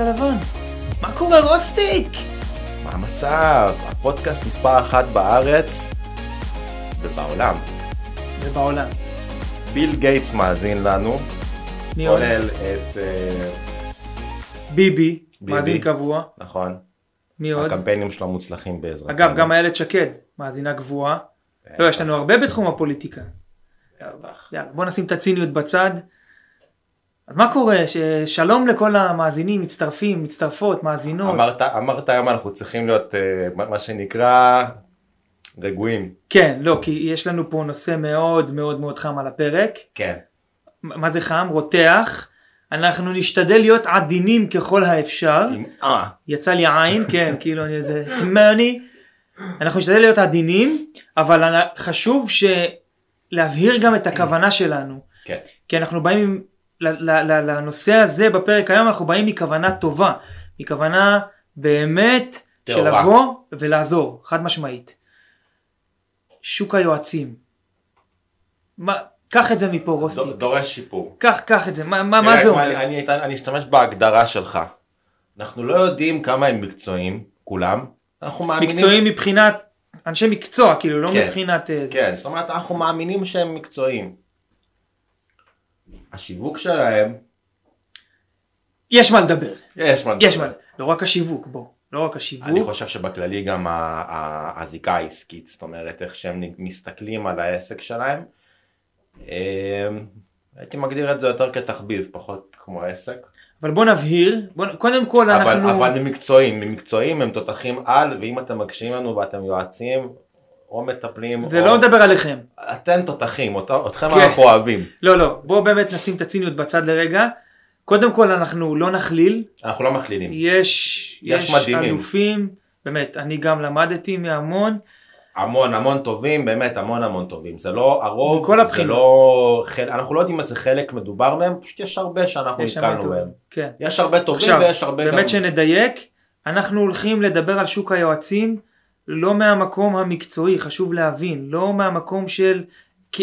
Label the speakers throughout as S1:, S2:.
S1: הלבן. מה קורה רוסטיק?
S2: מה המצב? הפודקאסט מספר אחת בארץ ובעולם.
S1: ובעולם.
S2: ביל גייטס מאזין לנו,
S1: מי עוד?
S2: כולל את... אה,
S1: ביבי,
S2: ביבי.
S1: מאזין קבוע.
S2: נכון,
S1: מי עוד?
S2: הקמפיינים שלו מוצלחים בעזרתנו.
S1: אגב, גם איילת שקד, מאזינה קבועה. לא, יש לנו הרבה בתחום הפוליטיקה. יאללה, בוא נשים את הציניות בצד. אז מה קורה? ש- שלום לכל המאזינים, מצטרפים, מצטרפות, מאזינות.
S2: אמרת, אמרת היום אנחנו צריכים להיות אה, מה שנקרא רגועים.
S1: כן, לא, כי יש לנו פה נושא מאוד מאוד מאוד חם על הפרק.
S2: כן.
S1: מה זה חם? רותח. אנחנו נשתדל להיות עדינים ככל האפשר.
S2: עם אה.
S1: יצא לי עין, כן, כאילו אני איזה מני. אנחנו נשתדל להיות עדינים, אבל חשוב ש... להבהיר גם את הכוונה שלנו.
S2: כן.
S1: כי אנחנו באים עם- לנושא הזה בפרק היום, אנחנו באים מכוונה טובה. מכוונה באמת של
S2: טהורה.
S1: לבוא ולעזור, חד משמעית. שוק היועצים. מה, קח את זה מפה רוסטי.
S2: ד- דורש שיפור.
S1: קח, קח את זה, מה, מה, מה זה אומר?
S2: אני, אני, אני אשתמש בהגדרה שלך. אנחנו לא יודעים כמה הם מקצועיים, כולם. אנחנו מאמינים...
S1: מקצועיים מבחינת אנשי מקצוע, כאילו, לא
S2: כן.
S1: מבחינת... אה, זה.
S2: כן, זאת אומרת אנחנו מאמינים שהם מקצועיים. השיווק שלהם,
S1: יש מה לדבר,
S2: יש מה
S1: יש
S2: לדבר.
S1: מה, לא רק השיווק, בוא, לא רק השיווק.
S2: אני חושב שבכללי גם הזיקה העסקית, זאת אומרת איך שהם מסתכלים על העסק שלהם. אה, הייתי מגדיר את זה יותר כתחביב, פחות כמו עסק.
S1: אבל בוא נבהיר, בוא, קודם כל
S2: אבל,
S1: אנחנו...
S2: אבל הם מקצועיים, הם מקצועיים, הם תותחים על, ואם אתם מקשיבים לנו ואתם יועצים, או מטפלים,
S1: ולא
S2: או...
S1: מדבר עליכם.
S2: אתם תותחים, אותו- אתכם
S1: כן.
S2: אנחנו אוהבים.
S1: לא, לא, בוא באמת נשים את הציניות בצד לרגע. קודם כל אנחנו לא נכליל,
S2: אנחנו לא מכלילים.
S1: יש,
S2: יש
S1: יש
S2: מדהימים.
S1: אלופים, באמת, אני גם למדתי מהמון,
S2: המון המון טובים, באמת המון המון טובים. זה לא הרוב,
S1: מכל
S2: זה. לא... חל... אנחנו לא יודעים איזה חלק מדובר מהם, פשוט יש הרבה שאנחנו נתקלנו. בהם.
S1: כן.
S2: יש הרבה טובים
S1: עכשיו,
S2: ויש הרבה גם...
S1: באמת שנדייק, אנחנו הולכים לדבר על שוק היועצים לא מהמקום המקצועי, חשוב להבין, לא מהמקום של,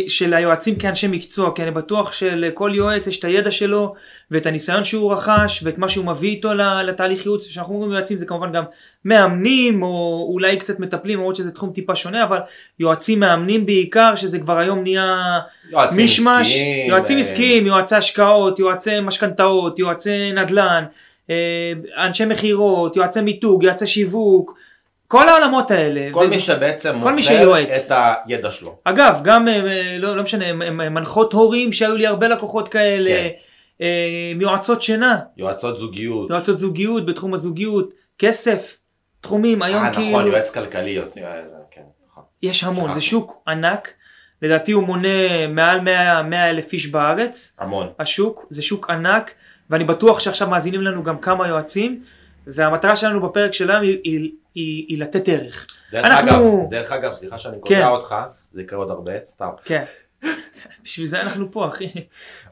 S1: של היועצים כאנשי מקצוע, כי אני בטוח שלכל יועץ יש את הידע שלו ואת הניסיון שהוא רכש ואת מה שהוא מביא איתו לתהליך ייעוץ, כשאנחנו אומרים יועצים זה כמובן גם מאמנים או אולי קצת מטפלים, למרות שזה תחום טיפה שונה, אבל יועצים מאמנים בעיקר, שזה כבר היום נהיה
S2: יועצים
S1: מישמש,
S2: עסקיים,
S1: יועצים
S2: אה,
S1: עסקיים, יועצי השקעות, יועצי משכנתאות, יועצי נדל"ן, אה, אנשי מכירות, יועצי מיתוג, יועצי שיווק, כל העולמות האלה.
S2: כל
S1: ו-
S2: מי שבעצם
S1: כל
S2: מוכר. את הידע שלו.
S1: אגב, גם, אה, לא, לא משנה, מנחות הורים שהיו לי הרבה לקוחות כאלה,
S2: כן.
S1: אה, יועצות שינה,
S2: יועצות זוגיות.
S1: יועצות זוגיות בתחום הזוגיות, כסף, תחומים, היום
S2: אה,
S1: כאילו,
S2: נכון, יועץ כלכלי. אה, זה- כן, נכון.
S1: יש המון. זה שוק ענק, לדעתי הוא מונה מעל 100 100 אלף איש בארץ.
S2: המון.
S1: השוק, זה שוק ענק, ואני בטוח שעכשיו מאזינים לנו גם כמה יועצים, והמטרה שלנו בפרק שלנו היא, היא, היא, היא לתת ערך.
S2: דרך
S1: אנחנו-
S2: אגב, דרך אגב, סליחה שאני
S1: כן.
S2: קוטע אותך, זה יקרה עוד הרבה, סתם.
S1: כן. בשביל זה אנחנו פה, אחי.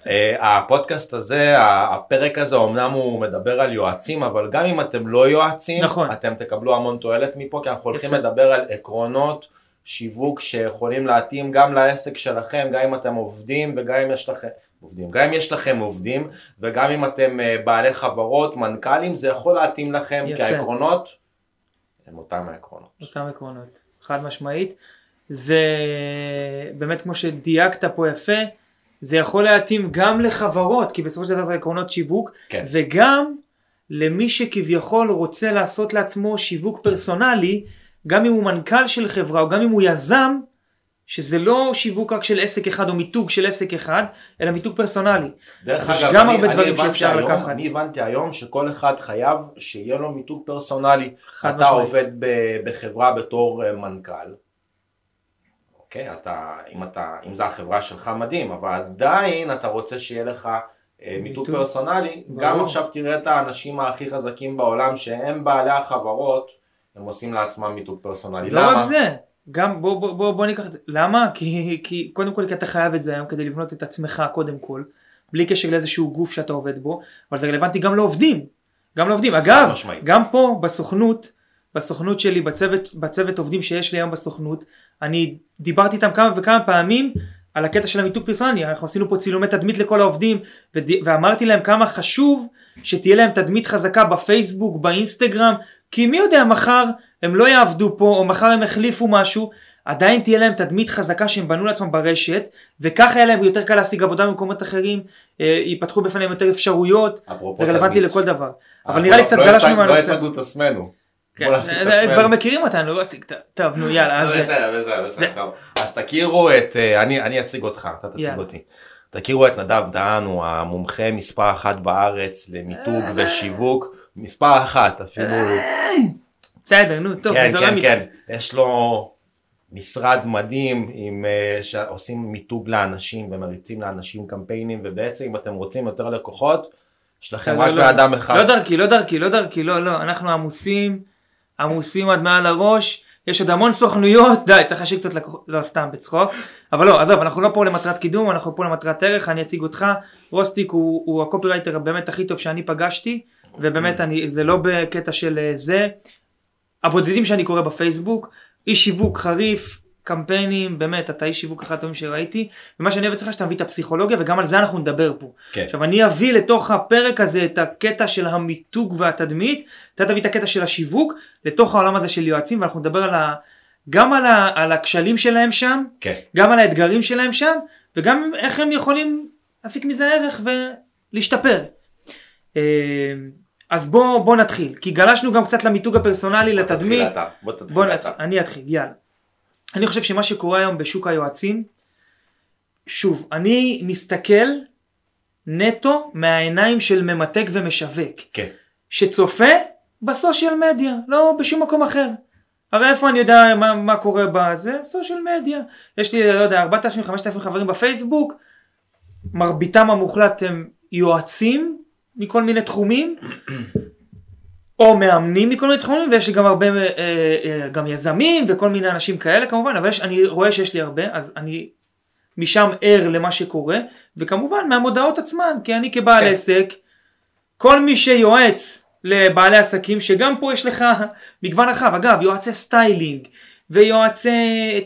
S2: אה, הפודקאסט הזה, הפרק הזה, אמנם הוא מדבר על יועצים, אבל גם אם אתם לא יועצים,
S1: נכון.
S2: אתם תקבלו המון תועלת מפה, כי אנחנו הולכים. לדבר על עקרונות שיווק שיכולים להתאים גם לעסק שלכם, גם אם אתם עובדים וגם אם יש לכם... עובדים. גם אם יש לכם עובדים, וגם אם אתם אה, בעלי חברות, מנכ"לים, זה יכול להתאים לכם,
S1: יפה.
S2: כי העקרונות הם אותם העקרונות.
S1: אותם עקרונות, חד משמעית. זה באמת כמו שדייקת פה יפה, זה יכול להתאים גם לחברות, כי בסופו של דבר זה עקרונות שיווק,
S2: כן.
S1: וגם למי שכביכול רוצה לעשות לעצמו שיווק פרסונלי, גם אם הוא מנכ"ל של חברה או גם אם הוא יזם, שזה לא שיווק רק של עסק אחד או מיתוג של עסק אחד, אלא מיתוג פרסונלי.
S2: דרך אגב,
S1: גם
S2: אני,
S1: הרבה
S2: אני
S1: דברים שאפשר
S2: היום,
S1: לקחת.
S2: אני הבנתי היום שכל אחד חייב שיהיה לו מיתוג פרסונלי. אתה
S1: משמעית.
S2: עובד ב, בחברה בתור אה, מנכ"ל. אוקיי, אתה, אם, אתה, אם זה החברה שלך מדהים, אבל עדיין אתה רוצה שיהיה לך אה, מיתוג. פרסונלי.
S1: ברור.
S2: גם עכשיו תראה את האנשים הכי חזקים בעולם שהם בעלי החברות, הם עושים לעצמם מיתוג פרסונלי.
S1: לא
S2: למה?
S1: רק זה, גם בוא, בוא, בוא, בוא ניקח את זה, למה? כי, כי קודם כל כי אתה חייב את זה היום כדי לבנות את עצמך קודם כל, בלי קשר לאיזשהו גוף שאתה עובד בו, אבל זה רלוונטי גם לעובדים, גם לעובדים. אגב. גם פה בסוכנות, בסוכנות שלי, בצוות, בצוות עובדים שיש לי היום בסוכנות, אני דיברתי איתם כמה וכמה פעמים על הקטע של המיתוג פרסונלי, אנחנו עשינו פה צילומי תדמית לכל העובדים, וד... ואמרתי להם כמה חשוב שתהיה להם תדמית חזקה בפייסבוק, באינסטגרם, כי מי יודע מחר הם לא יעבדו פה, או מחר הם החליפו משהו, עדיין תהיה להם תדמית חזקה שהם בנו לעצמם ברשת, וככה יהיה להם יותר קל להשיג עבודה במקומות אחרים, אה, ייפתחו בפניהם יותר אפשרויות, זה רלוונטי
S2: תדמית.
S1: לכל דבר. אבל נראה לי
S2: לא-
S1: קצת
S2: לא
S1: גלשנו
S2: הצג- לא
S1: מהנושא.
S2: הצגנו את עצמנו.
S1: כן,
S2: עצמנו.
S1: כבר מכירים אותנו, לא טוב נו יאללה,
S2: בסדר, בסדר, בסדר, טוב. אז תכירו את, אה, אני אציג אותך, אתה תציג. אותי. תכירו את נדב דהן, הוא המומחה מספר אחת בארץ למיתוג
S1: אה.
S2: ושיווק, מספר אחת אפילו,
S1: בסדר נו טוב,
S2: כן, כן, כן, יש לו משרד מדהים עם, אה, שעושים מיתוג לאנשים ומריצים לאנשים קמפיינים, ובעצם אם אתם רוצים יותר לקוחות, יש לכם רק
S1: לא,
S2: בן אדם אחד.
S1: לא דרכי, לא דרכי, לא דרכי, לא, לא, אנחנו עמוסים, עמוסים עד מעל הראש, יש עוד המון סוכנויות, די, צריך להשאיר קצת לקוחות, לא סתם בצחוק, אבל לא, עזוב, אנחנו לא פה למטרת קידום, אנחנו פה למטרת ערך, אני אציג אותך, רוסטיק הוא, הוא הקופירייטר באמת הכי טוב שאני פגשתי, ובאמת אני, זה לא בקטע של אה, זה, הבודדים שאני קורא בפייסבוק, איש שיווק חריף, קמפיינים, באמת, אתה איש שיווק אחד הטובים שראיתי, ומה שאני אוהב אצלך שאתה מביא את הפסיכולוגיה, וגם על זה אנחנו נדבר פה.
S2: כן.
S1: עכשיו אני אביא לתוך הפרק הזה את הקטע של המיתוג והתדמית, אתה תביא את הקטע של השיווק לתוך העולם הזה של יועצים, ואנחנו נדבר על ה... גם על, ה... על הכשלים שלהם שם,
S2: כן.
S1: גם על האתגרים שלהם שם, וגם איך הם יכולים להפיק מזה ערך ולהשתפר. אז בוא, בוא נתחיל, כי גלשנו גם קצת למיתוג הפרסונלי, לתדמית.
S2: תתחיל אתה, בוא תתחיל
S1: בוא
S2: אתה.
S1: נתחיל, אני אתחיל, יאללה. אני חושב שמה שקורה היום בשוק היועצים, שוב, אני מסתכל נטו מהעיניים של ממתג ומשווק,
S2: כן.
S1: שצופה בסושיאל מדיה, לא בשום מקום אחר. הרי איפה אני יודע מה, מה קורה בזה? סושיאל מדיה. יש לי, לא יודע, 4,000-5,000 חברים בפייסבוק, מרביתם המוחלט הם יועצים מכל מיני תחומים, או מאמנים מכל מיני תחומים, ויש לי גם הרבה, אה, אה, גם יזמים וכל מיני אנשים כאלה כמובן, אבל יש, אני רואה שיש לי הרבה, אז אני משם ער למה שקורה, וכמובן מהמודעות עצמן, כי אני כבעל
S2: כן.
S1: עסק, כל מי שיועץ לבעלי עסקים, שגם פה יש לך מגוון רחב, אגב, יועצי סטיילינג, ויועצי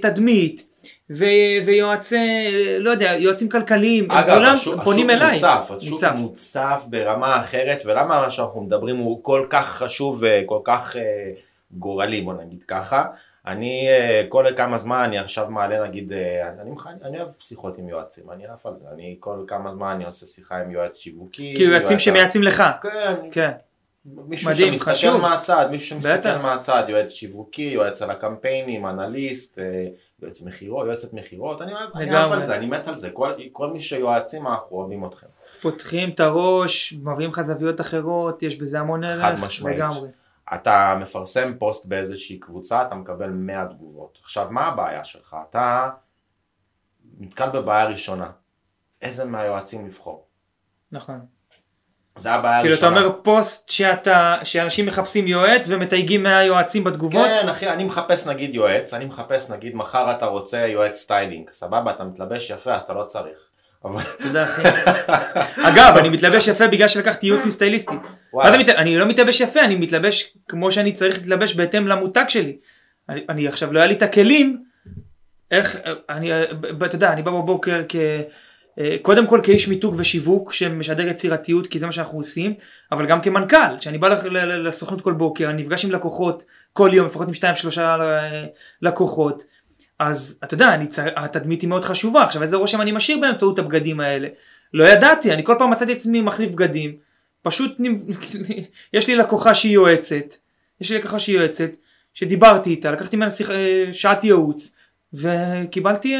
S1: תדמית, ו- ויועצי, לא יודע, יועצים כלכליים,
S2: אגב,
S1: כולם
S2: השוק,
S1: פונים
S2: השוק
S1: אליי.
S2: מוצף, השוק
S1: מוצף.
S2: מוצף ברמה אחרת, ולמה מה שאנחנו מדברים הוא כל כך חשוב וכל כך אה, גורלי, בוא נגיד ככה. אני אה, כל כמה זמן, אני עכשיו מעלה נגיד, אה, אני, אני, אני אוהב שיחות עם יועצים, אני עף על זה, אני כל כמה זמן אני עושה שיחה עם יועץ שיווקי.
S1: כי יועצים שמייעצים לך.
S2: כן,
S1: כן.
S2: מישהו
S1: מדהים,
S2: שמסתכל
S1: חשוב.
S2: מהצד, מישהו שמסתכל
S1: בטח.
S2: מהצד, יועץ שיווקי, יועץ על הקמפיינים, אנליסט, אה, יועץ מכירות, יועצת מכירות, אני אוהב, אני. עף על זה, אני מת על זה, כל, כל מי שיועצים אנחנו אוהבים אתכם.
S1: פותחים את הראש, מביאים לך זוויות אחרות, יש בזה המון ערך.
S2: חד משמעית.
S1: לגמרי.
S2: אתה מפרסם פוסט באיזושהי קבוצה, אתה מקבל 100 תגובות. עכשיו, מה הבעיה שלך? אתה נתקל בבעיה ראשונה. איזה מהיועצים לבחור?
S1: נכון.
S2: זה הבעיה
S1: כאילו אתה
S2: הראשונה.
S1: אומר פוסט שאתה, שאנשים מחפשים יועץ ומתייגים מהיועצים בתגובות?
S2: כן, אחי, אני מחפש נגיד יועץ, אני מחפש נגיד מחר אתה רוצה יועץ סטיילינג, סבבה, אתה מתלבש יפה, אז אתה לא צריך.
S1: אגב, אני מתלבש יפה בגלל שלקחתי ייעוץ מסטייליסטי. אני לא מתלבש יפה, אני מתלבש כמו שאני צריך להתלבש בהתאם למותג שלי. אני, אני עכשיו לא היה לי את הכלים, איך, אני, ב- אתה יודע, אני בא בבוקר כ... אה, קודם כל כאיש מיתוג ושיווק שמשדר יצירתיות כי זה מה שאנחנו עושים אבל גם כמנכ"ל שאני בא לסוכנות כל בוקר אני נפגש עם לקוחות כל יום לפחות עם שתיים שלושה אה, לקוחות. אז אתה יודע אני צר... התדמית היא מאוד חשובה. עכשיו איזה רושם אני משאיר באמצעות הבגדים האלה? לא ידעתי אני כל פעם מצאתי את עצמי מחליף בגדים. פשוט יש לי לקוחה שהיא יועצת יש לי לקוחה שהיא יועצת שדיברתי איתה לקחתי ממנה שיח... אה, שעת ייעוץ וקיבלתי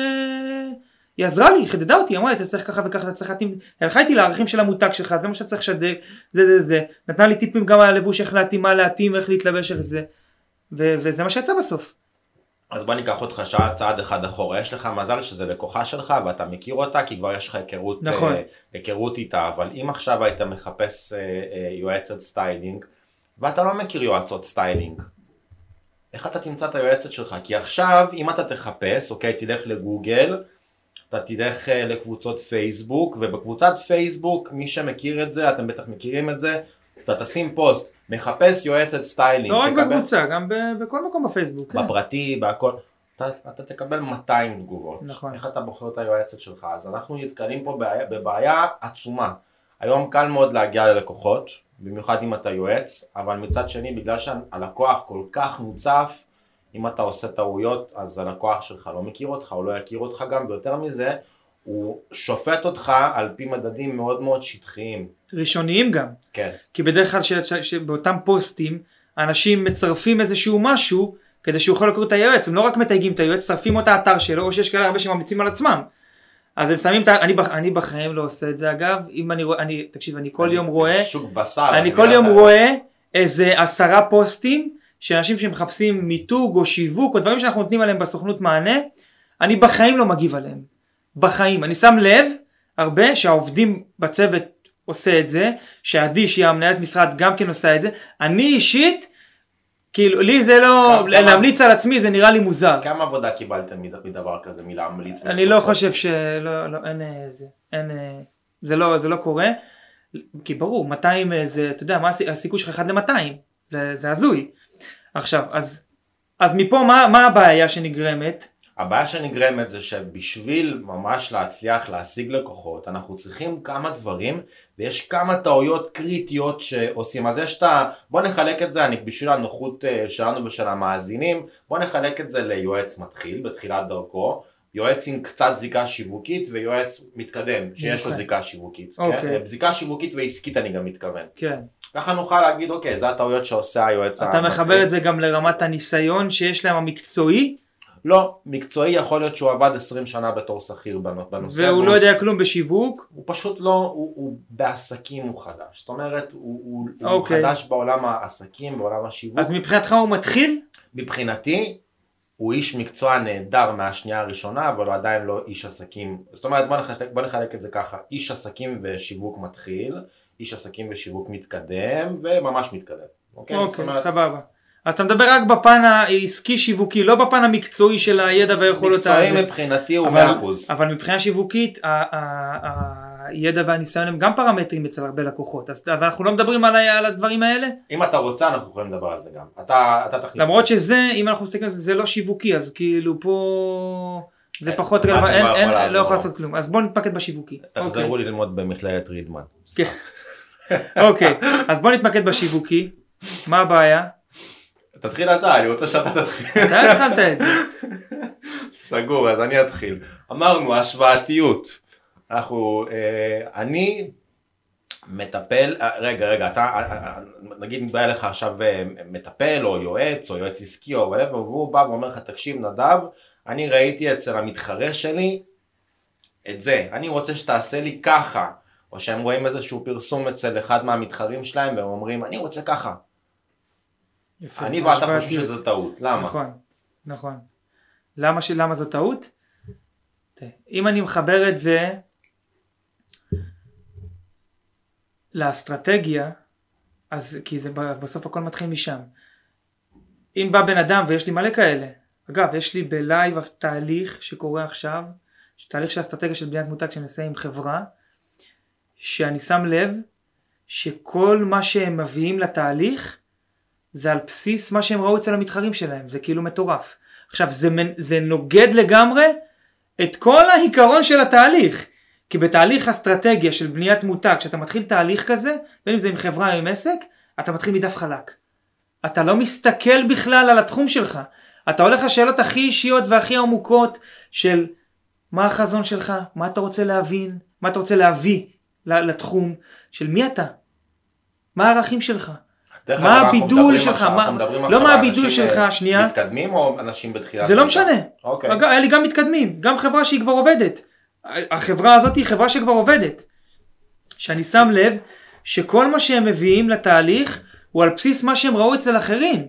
S1: היא עזרה לי, היא חידדה אותי, אמרה לי אתה צריך ככה וככה, אתה צריך להתאים, הלכה איתי לערכים של המותג שלך, זה מה שאתה צריך לשדר, זה זה זה, נתנה לי טיפים גם על הלבוש, איך להתאים, מה להתאים, איך להתלבש, איך זה, ו- וזה מה שיצא בסוף.
S2: אז בוא ניקח אותך שעה צעד אחד אחורה, יש לך מזל שזה לקוחה שלך ואתה מכיר אותה כי כבר יש לך היכרות,
S1: נכון.
S2: אה, היכרות איתה, אבל אם עכשיו היית מחפש אה, אה, יועצת סטיילינג ואתה לא מכיר יועצות סטיילינג, איך אתה תמצא את היועצת שלך? כי עכשיו אם אתה תחפש, אוקיי, תלך לגוגל, אתה תלך אה, לקבוצות פייסבוק, ובקבוצת פייסבוק, מי שמכיר את זה, אתם בטח מכירים את זה, אתה תשים פוסט, מחפש יועצת סטיילינג,
S1: לא רק
S2: תקבל-
S1: בקבוצה, גם ב- בכל מקום בפייסבוק. כן.
S2: בפרטי, בהכל. אתה, אתה תקבל 200 תגובות.
S1: נכון.
S2: איך אתה בוחר את היועצת שלך? אז אנחנו נתקלים פה בבעיה, בבעיה עצומה. היום קל מאוד להגיע ללקוחות, במיוחד אם אתה יועץ, אבל מצד שני, בגלל שהלקוח כל כך מוצף, אם אתה עושה טעויות, אז הלקוח שלך לא מכיר אותך, הוא לא יכיר אותך גם, ויותר מזה, הוא שופט אותך על פי מדדים מאוד מאוד שטחיים.
S1: ראשוניים גם.
S2: כן.
S1: כי בדרך כלל ש- ש- שבאותם פוסטים אנשים מצרפים איזשהו משהו כדי שהוא יכול לקרוא את היועץ, הם לא רק מתייגים את היועץ, מצרפים לו את האתר שלו, או שיש כאלה הרבה שממליצים על עצמם. אז הם שמים את ה... אני, בח- אני בחיים לא עושה את זה אגב, אם אני רואה, אני, תקשיב, אני כל יום רואה,
S2: שוק בשר.
S1: אני כל יום רואה איזה עשרה פוסטים של אנשים שמחפשים מיתוג או שיווק או דברים שאנחנו נותנים עליהם בסוכנות מענה, אני בחיים לא מגיב עליהם. בחיים. אני שם לב הרבה שהעובדים בצוות עושה את זה, שעדי שהיא המנהלת משרד גם כן עושה את זה. אני אישית, כאילו לי זה לא,
S2: כמה-
S1: להמליץ על עצמי זה נראה לי מוזר.
S2: כמה עבודה קיבלתם מד- מדבר כזה, מלהמליץ?
S1: אני לא חושב שלא, לא, אין אה, זה, אין, אה, זה לא, זה לא קורה. כי ברור, 200 אה, זה, אתה יודע, מה הסי- הסיכוי שלך 1 ל-200, זה, זה הזוי. עכשיו, אז, אז מפה מה, מה הבעיה שנגרמת?
S2: הבעיה שנגרמת זה שבשביל ממש להצליח להשיג לקוחות, אנחנו צריכים כמה דברים, ויש כמה טעויות קריטיות שעושים. אז יש את ה... בוא נחלק את זה, אני בשביל הנוחות אה, שלנו ושל המאזינים, בוא נחלק את זה ליועץ מתחיל בתחילת דרכו. יועץ עם קצת זיקה שיווקית ויועץ מתקדם שיש לו
S1: אוקיי.
S2: זיקה שיווקית.
S1: אוקיי.
S2: כן? זיקה שיווקית ועסקית אני גם מתכוון.
S1: כן.
S2: ככה נוכל להגיד אוקיי זה הטעויות שעושה היועץ
S1: אתה מחבר את זה גם לרמת הניסיון שיש להם המקצועי,
S2: לא, מקצועי יכול להיות שהוא עבד 20 שנה בתור שכיר בנ- בנושא.
S1: והוא לא יודע כלום בשיווק,
S2: הוא פשוט לא, הוא, הוא בעסקים הוא חדש. זאת אומרת, הוא, הוא, הוא
S1: אוקיי.
S2: חדש בעולם העסקים, בעולם השיווק.
S1: אז מבחינתך הוא מתחיל?
S2: מבחינתי, הוא איש מקצוע נהדר מהשנייה הראשונה, אבל הוא עדיין לא איש עסקים. זאת אומרת, בוא נחלק, בוא נחלק את זה ככה, איש עסקים ושיווק מתחיל, איש עסקים ושיווק מתקדם, וממש מתקדם. אוקיי? זאת
S1: אוקיי,
S2: אומרת,
S1: סבבה. אז אתה מדבר רק בפן העסקי שיווקי, לא בפן המקצועי של הידע והיכולות.
S2: מקצועי
S1: הזה.
S2: מבחינתי הוא
S1: אבל,
S2: 100%.
S1: אבל מבחינה שיווקית, ה- ה- הידע והניסיון הם גם פרמטרים אצל הרבה לקוחות, אז, אנחנו לא מדברים על, על הדברים האלה,
S2: אם אתה רוצה, אנחנו יכולים לדבר על זה גם. אתה, אתה תכניס...
S1: למרות
S2: את זה.
S1: שזה, אם אנחנו מסתכלים על זה, זה לא שיווקי, אז כאילו פה זה
S2: אה,
S1: פחות רלוונטי,
S2: לא יכול?
S1: לעשות כלום, אז בוא נתמקד בשיווקי.
S2: תחזרו לי ללמוד במכללת רידמן.
S1: אוקיי, אז בוא נתמקד בשיווקי, מה הבעיה?
S2: תתחיל אתה, אני רוצה שאתה תתחיל.
S1: אתה התחלת את זה.
S2: סגור, אז אני אתחיל. אמרנו, השוואתיות. אנחנו, אה, אני מטפל, אה, רגע, רגע, אתה, אה, אה, נגיד בא אליך עכשיו מטפל או יועץ או יועץ עסקי או whatever, והוא בא ואומר לך, תקשיב נדב, אני ראיתי אצל המתחרה שלי את זה, אני רוצה שתעשה לי ככה. או שהם רואים איזשהו פרסום אצל אחד מהמתחרים שלהם והם אומרים, אני רוצה ככה.
S1: יפה,
S2: אני ואתה
S1: השוואתיות.
S2: שזו טעות, למה?
S1: נכון, נכון. למה, ש... למה זו טעות? אם אני מחבר את זה לאסטרטגיה, אז כי זה בסוף הכל מתחיל משם. אם בא בן אדם ויש לי מלא כאלה, אגב יש לי בלייב תהליך שקורה עכשיו, תהליך של אסטרטגיה של בניית מותג שאני עושה עם חברה, שאני שם לב שכל מה שהם מביאים לתהליך זה על בסיס מה שהם ראו אצל המתחרים שלהם, זה כאילו מטורף. עכשיו זה, זה נוגד לגמרי את כל העיקרון של התהליך. כי בתהליך אסטרטגיה של בניית מותג, כשאתה מתחיל תהליך כזה, בין אם זה עם חברה או עם עסק, אתה מתחיל מדף חלק. אתה לא מסתכל בכלל על התחום שלך. אתה הולך לשאלות הכי אישיות והכי עמוקות של מה החזון שלך, מה אתה רוצה להבין, מה אתה רוצה להביא לתחום, של מי אתה, מה הערכים שלך. מה הבידול שלך? מה- לא מה הבידול
S2: אנשים,
S1: שלך,
S2: אה,
S1: שנייה.
S2: מתקדמים או אנשים בתחילת...
S1: זה לא? משנה.
S2: אוקיי.
S1: היה לי גם מתקדמים, גם חברה שהיא כבר עובדת. החברה הזאת היא חברה שכבר עובדת. שאני שם לב שכל מה שהם מביאים לתהליך הוא על בסיס מה שהם ראו אצל אחרים.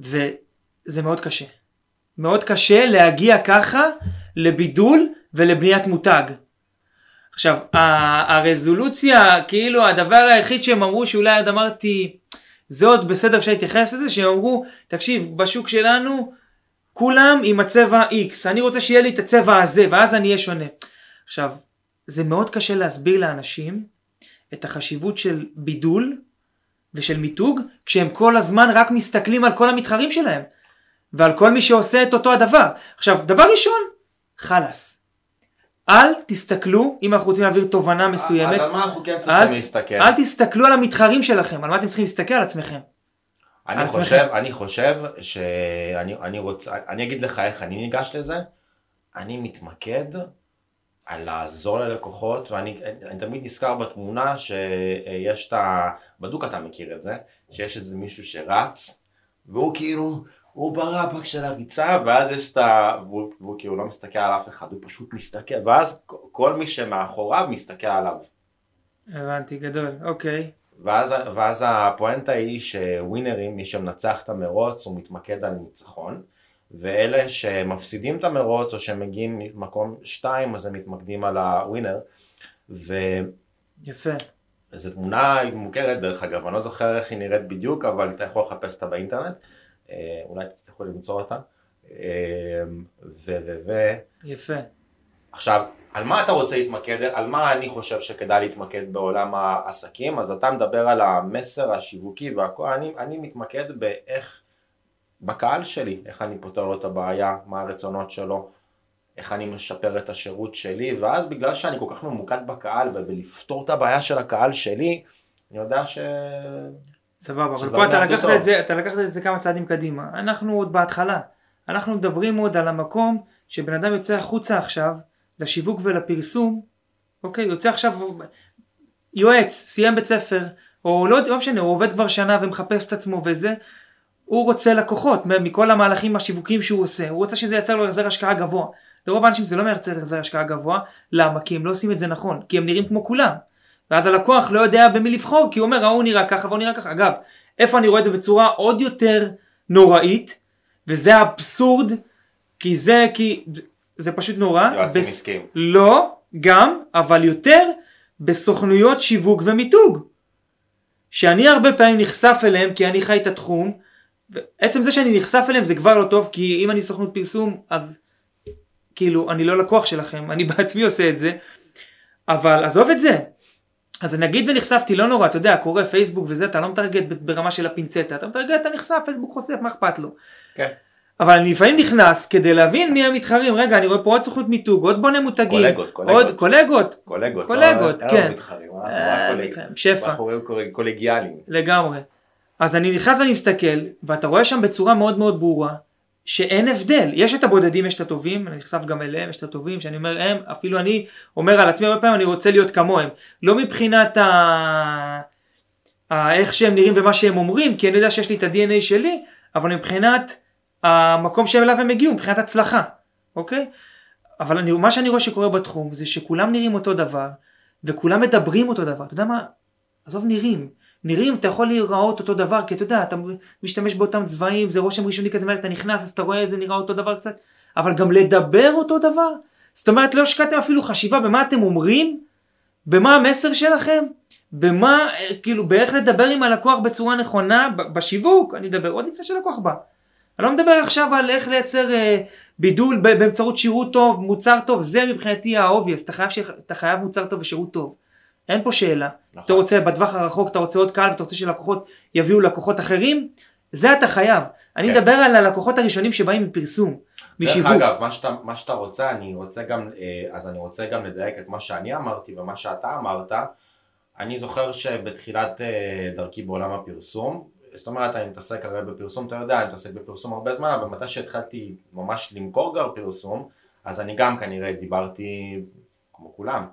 S1: וזה מאוד קשה. מאוד קשה להגיע ככה לבידול ולבניית מותג. עכשיו, הרזולוציה, כאילו הדבר היחיד שהם אמרו שאולי עוד אמרתי, זה עוד בסדר אפשר להתייחס לזה, שהם אמרו, תקשיב, בשוק שלנו כולם עם הצבע X, אני רוצה שיהיה לי את הצבע הזה, ואז אני אהיה שונה. עכשיו, זה מאוד קשה להסביר לאנשים את החשיבות של בידול ושל מיתוג, כשהם כל הזמן רק מסתכלים על כל המתחרים שלהם. ועל כל מי שעושה את אותו הדבר. עכשיו, דבר ראשון, חלאס. אל תסתכלו, אם אנחנו רוצים להעביר תובנה מסוימת,
S2: אז על מה אנחנו כן צריכים
S1: אל,
S2: להסתכל?
S1: אל תסתכלו על המתחרים שלכם, על מה אתם צריכים להסתכל על עצמכם.
S2: אני
S1: על
S2: חושב,
S1: עצמכם.
S2: אני חושב שאני אני רוצה, אני אגיד לך איך אני ניגש לזה, אני מתמקד על לעזור ללקוחות, ואני אני תמיד נזכר בתמונה שיש את ה... בדוק אתה מכיר את זה, שיש איזה מישהו שרץ, והוא כאילו, הוא ברבק של הריצה, ואז יש את ה... והוא, והוא כאילו לא מסתכל על אף אחד, הוא פשוט מסתכל, ואז כל מי שמאחוריו מסתכל עליו.
S1: הבנתי, גדול, אוקיי.
S2: ואז, ואז הפואנטה היא שווינרים, מי שמנצח את המרוץ, הוא מתמקד על ניצחון, ואלה שמפסידים את המרוץ או שמגיעים ממקום שתיים, אז הם מתמקדים על הווינר. וזו
S1: יפה.
S2: תמונה מוכרת, דרך אגב, אני לא זוכר איך היא נראית בדיוק, אבל אתה יכול לחפש אותה באינטרנט, אולי תצטרכו למצוא אותה. אה, ו... ו... ו...
S1: יפה.
S2: עכשיו, על מה אתה רוצה להתמקד, על מה אני חושב שכדאי להתמקד בעולם העסקים, אז אתה מדבר על המסר השיווקי והכל, אני, אני מתמקד באיך, בקהל שלי, איך אני פותר לו את הבעיה, מה הרצונות שלו, איך אני משפר את השירות שלי, ואז בגלל שאני כל כך ממוקד בקהל ובלפתור את הבעיה של הקהל שלי, אני יודע ש...
S1: סבבה, אבל פה אתה לקחת. את זה, אתה לקחת את זה כמה צעדים קדימה. אנחנו עוד בהתחלה. אנחנו מדברים עוד על המקום שבן אדם יוצא החוצה עכשיו, לשיווק ולפרסום, אוקיי, יוצא עכשיו יועץ, סיים בית ספר, או לא, לא משנה, הוא עובד כבר שנה ומחפש את עצמו וזה, הוא רוצה לקוחות מכל המהלכים השיווקיים שהוא עושה, הוא רוצה שזה ייצר לו החזר השקעה גבוה. לרוב האנשים זה לא מייצר החזר השקעה גבוה, למה? כי הם לא עושים את זה נכון, כי הם נראים כמו כולם. ואז הלקוח לא יודע במי לבחור, כי הוא אומר, ההוא נראה ככה והוא נראה ככה. אגב, איפה אני רואה את זה בצורה עוד יותר נוראית, וזה האבסורד, כי זה, כי זה פשוט נורא.
S2: יועצים
S1: בס-
S2: עסקיים.
S1: לא, גם, אבל יותר בסוכנויות שיווק ומיתוג. שאני הרבה פעמים נחשף אליהם כי אני חי את התחום, ועצם זה שאני נחשף אליהם זה כבר לא טוב, כי אם אני סוכנות פרסום, אז כאילו, אני לא לקוח שלכם, אני בעצמי עושה את זה, אבל עזוב את זה. אז נגיד ונחשפתי, לא נורא, אתה יודע, קורא פייסבוק וזה, אתה לא מטרגט ברמה של הפינצטה, אתה מטרגט, אתה נחשף, פייסבוק חושף, מה אכפת לו?
S2: כן.
S1: אבל אני לפעמים נכנס כדי להבין מי המתחרים, רגע, אני רואה פה עוד סוכנות מיתוג, עוד בונה מותגים,
S2: קולגות, קולגות.
S1: עוד קולגות,
S2: קולגות,
S1: קולגות,
S2: לא, אין
S1: כן.
S2: לנו מתחרים, אנחנו
S1: אה,
S2: רק
S1: שפע.
S2: אנחנו קולגיאליים.
S1: לגמרי. אז אני נכנס ואני מסתכל, ואתה רואה שם בצורה מאוד מאוד ברורה, שאין הבדל. יש את הבודדים, יש את הטובים, אני נחשף גם אליהם, יש את הטובים, שאני אומר הם, אפילו אני אומר על עצמי הרבה פעמים, אני רוצה להיות כמוהם. לא מבחינת ה... ה... איך שהם נראים ומה שהם אומרים, כי אני יודע שיש לי את ה-DNA שלי, אבל מבחינת המקום שאליו הם הגיעו, מבחינת הצלחה, אוקיי? אבל אני, מה שאני רואה שקורה בתחום זה שכולם נראים אותו דבר, וכולם מדברים אותו דבר. אתה יודע מה? עזוב נראים. נראים, אתה יכול להיראות אותו דבר, כי אתה יודע, אתה משתמש באותם צבעים, זה רושם ראשוני כזה, אתה נכנס, אז אתה רואה את זה נראה אותו דבר קצת, אבל גם לדבר אותו דבר. זאת אומרת, לא השקעתם אפילו חשיבה במה אתם אומרים, במה המסר שלכם, במה, אה, כאילו, באיך לדבר עם הלקוח בצורה נכונה, בשיווק, אני מדבר עוד לפני שלקוח בא. אני לא מדבר עכשיו על איך לייצר אה, בידול באמצעות שירות טוב, מוצר טוב, זה מבחינתי ה-obvious, אתה. אתה חייב מוצר טוב ושירות טוב. אין פה שאלה.
S2: נכון.
S1: אתה רוצה בטווח הרחוק, אתה רוצה עוד קהל ואתה רוצה שלקוחות יביאו לקוחות אחרים, זה אתה חייב. אני
S2: כן.
S1: מדבר על הלקוחות הראשונים שבאים מפרסום, משיווק.
S2: דרך אגב, מה שאתה, מה שאתה רוצה, אני רוצה גם, אה, אז אני רוצה גם לדייק את מה שאני אמרתי ומה שאתה אמרת. אני זוכר שבתחילת אה, דרכי בעולם הפרסום, זאת אומרת, אני מתעסק הרי בפרסום, אתה יודע, אני מתעסק בפרסום הרבה זמן, אבל מתי שהתחלתי ממש למכור גם פרסום, אז אני גם כנראה דיברתי כמו כולם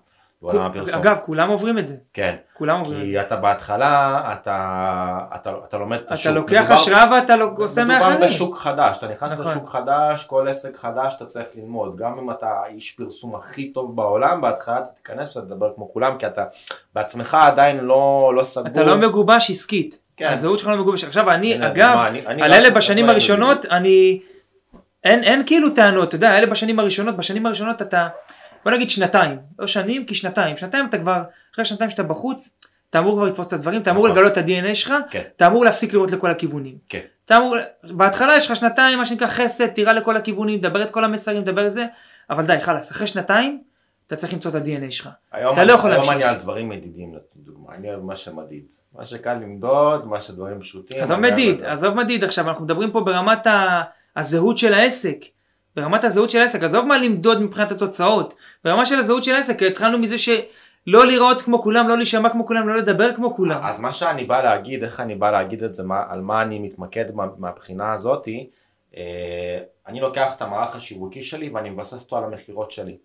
S2: בעולם הפרסום.
S1: אגב, כולם עוברים את זה.
S2: כן,
S1: כולם עוברים את זה.
S2: כי אתה בהתחלה, אתה, אתה, אתה לומד את השוק.
S1: אתה לוקח
S2: מדובר-
S1: השראה ואתה עושה
S2: מדובר
S1: מאחרים.
S2: בשוק חדש, אתה נכנס
S1: נכון.
S2: לשוק חדש, כל עסק חדש אתה צריך ללמוד, גם אם אתה איש פרסום הכי טוב בעולם, בהתחלה אתה תיכנס ואתה תדבר כמו כולם, כי אתה בעצמך עדיין לא, לא סגור.
S1: אתה לא מגובש עסקית.
S2: כן.
S1: הזהות שלך לא מגובש. עכשיו אני, אגב, על אלה בשנים הראשונות, אני... אין, אין כאילו טענות, אתה יודע, אלה בשנים הראשונות, בשנים הראשונות אתה, בוא נגיד שנתיים, לא שנים, כי שנתיים, שנתיים אתה כבר, אחרי שנתיים שאתה בחוץ, אתה אמור כבר לתפוס את הדברים, אתה אמור
S2: נכון.
S1: לגלות את ה-DNA שלך,
S2: כן.
S1: אתה אמור להפסיק לראות לכל הכיוונים.
S2: כן.
S1: אתה אמור, בהתחלה יש לך שנתיים, מה שנקרא חסד, תירה לכל הכיוונים, דבר את כל המסרים, דבר את זה, אבל די, חלאס, אחרי שנתיים, אתה צריך למצוא את ה-DNA שלך.
S2: היום,
S1: אתה לא יכול
S2: היום
S1: להמשיך.
S2: אני על דברים מדידים, לדוגמה, אני אוהב מה שמדיד. מה שקל למדוד, מה שדברים פשוטים.
S1: עזוב מדיד. עזוב מדיד עכשיו, אנחנו מדברים פה ברמת. הזהות של העסק. ברמת הזהות של העסק, עזוב מה למדוד מבחינת התוצאות. ברמה של הזהות של העסק, התחלנו מזה שלא להיראות כמו כולם, לא להישמע כמו כולם, לא לדבר כמו כולם.
S2: אז מה שאני בא להגיד, איך אני בא להגיד את זה, מה, על מה אני מתמקד מה- מהבחינה הזאתי, אה, אני לוקח את המערך השיווקי שלי ואני מבסס אותו על המכירות שלי.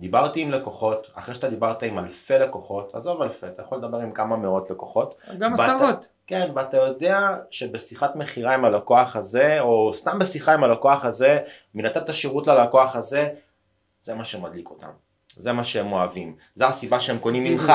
S2: דיברתי עם לקוחות, אחרי שאתה דיברת עם אלפי לקוחות, עזוב אלפי, אתה יכול לדבר עם כמה מאות לקוחות.
S1: גם עשרות.
S2: כן, ואתה יודע שבשיחת מכירה עם הלקוח הזה, או סתם בשיחה עם הלקוח הזה, מלתת את השירות ללקוח הזה, זה מה שמדליק אותם. זה מה שהם אוהבים. זה הסיבה שהם קונים ממך.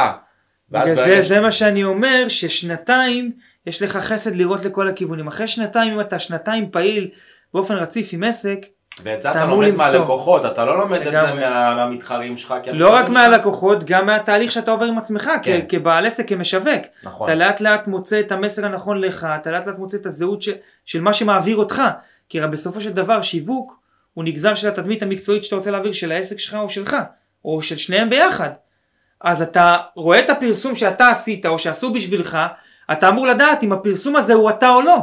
S1: בגלל זה,
S2: ש-
S1: זה מה שאני אומר, ששנתיים יש לך חסד לראות לכל הכיוונים. אחרי שנתיים, אם אתה שנתיים פעיל באופן רציף עם עסק,
S2: ואת זה
S1: אתה
S2: לומד
S1: למצוא.
S2: מהלקוחות, אתה לא לומד את זה. מה- מהמתחרים שלך.
S1: לא רק
S2: המתחרים שלך-
S1: מהלקוחות, גם מהתהליך שאתה עובר עם עצמך,
S2: כן.
S1: כ- כבעל עסק, כמשווק.
S2: נכון.
S1: אתה לאט לאט מוצא את המסר הנכון לך, אתה לאט לאט מוצא את הזהות של, של מה שמעביר אותך. כי הרי בסופו של דבר שיווק הוא נגזר של התדמית המקצועית שאתה רוצה להעביר של העסק שלך או שלך, או של שניהם ביחד. אז אתה רואה את הפרסום שאתה עשית או שעשו בשבילך, אתה אמור לדעת אם הפרסום הזה הוא אתה או לא.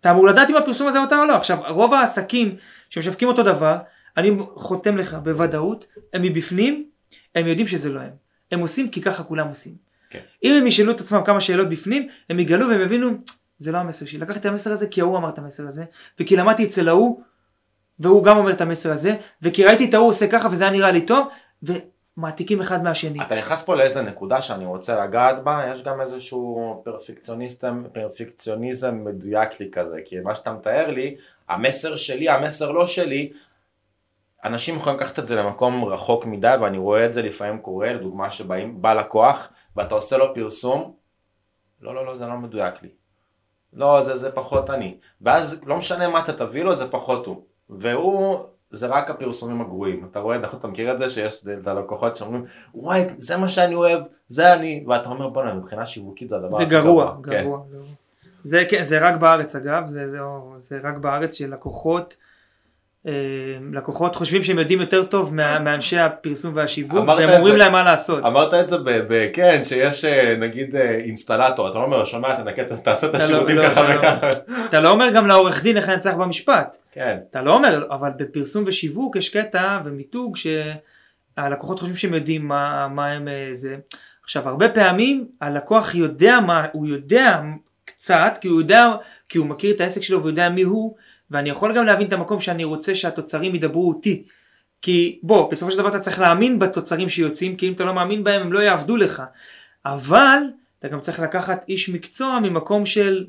S1: אתה אמור לדעת אם הפרסום הזה אתה או לא. עכשיו, רוב העסקים שמשווקים אותו דבר, אני חותם לך בוודאות, הם מבפנים, הם יודעים שזה לא הם. הם עושים כי ככה כולם עושים.
S2: כן.
S1: אם הם ישאלו את עצמם כמה שאלות בפנים, הם יגלו והם יבינו, זה לא המסר שלי. לקחתי את המסר הזה כי ההוא אמר את המסר הזה, וכי למדתי אצל ההוא, והוא גם אומר את המסר הזה, וכי ראיתי את ההוא עושה ככה וזה היה נראה לי טוב, ומעתיקים אחד מהשני.
S2: אתה נכנס פה לאיזה נקודה שאני רוצה לגעת בה, יש גם איזשהו פרפקציוניסטם, פרפקציוניזם מדויק לי כזה, כי מה שאתה מתאר לי, המסר שלי, המסר לא שלי, אנשים יכולים לקחת את זה למקום רחוק מדי, ואני רואה את זה לפעמים קורה, לדוגמה שבאים, בא לקוח, ואתה עושה לו פרסום, לא, לא, לא, זה לא מדויק לי. לא, זה, זה פחות אני. ואז לא משנה מה אתה תביא לו, זה פחות הוא. והוא, זה רק הפרסומים הגרועים. אתה רואה, נכון, אתה מכיר את זה שיש את הלקוחות שאומרים, וואי, זה מה שאני אוהב, זה אני. ואתה אומר, בוא'נה, מבחינה שיווקית זה הדבר
S1: זה
S2: הכי
S1: גרוע,
S2: כן.
S1: גרוע. גרוע. זה, כן, זה רק בארץ אגב, זה, לא, זה רק בארץ שלקוחות, אה, לקוחות חושבים שהם יודעים יותר טוב מה, מאנשי הפרסום והשיווק, והם אומרים
S2: זה.
S1: להם מה לעשות.
S2: אמרת את זה ב... ב כן, שיש אה, נגיד אה, אינסטלטור, אתה לא אומר, שומע, תנקה, תעשה את
S1: לא-
S2: השירותים
S1: לא,
S2: ככה
S1: אתה לא.
S2: וככה.
S1: אתה לא אומר גם לעורך דין איך לנצח במשפט.
S2: כן,
S1: אתה לא אומר, אבל בפרסום ושיווק יש קטע ומיתוג שהלקוחות חושבים שהם יודעים מה, מה הם אה, זה. עכשיו הרבה פעמים הלקוח יודע מה, הוא יודע קצת, כי הוא יודע, כי הוא מכיר את העסק שלו והוא יודע מי הוא, ואני יכול גם להבין את המקום שאני רוצה שהתוצרים ידברו אותי. כי בוא, בסופו של דבר אתה צריך להאמין בתוצרים שיוצאים, כי אם אתה לא מאמין בהם הם לא יעבדו לך. אבל אתה גם צריך לקחת איש מקצוע ממקום של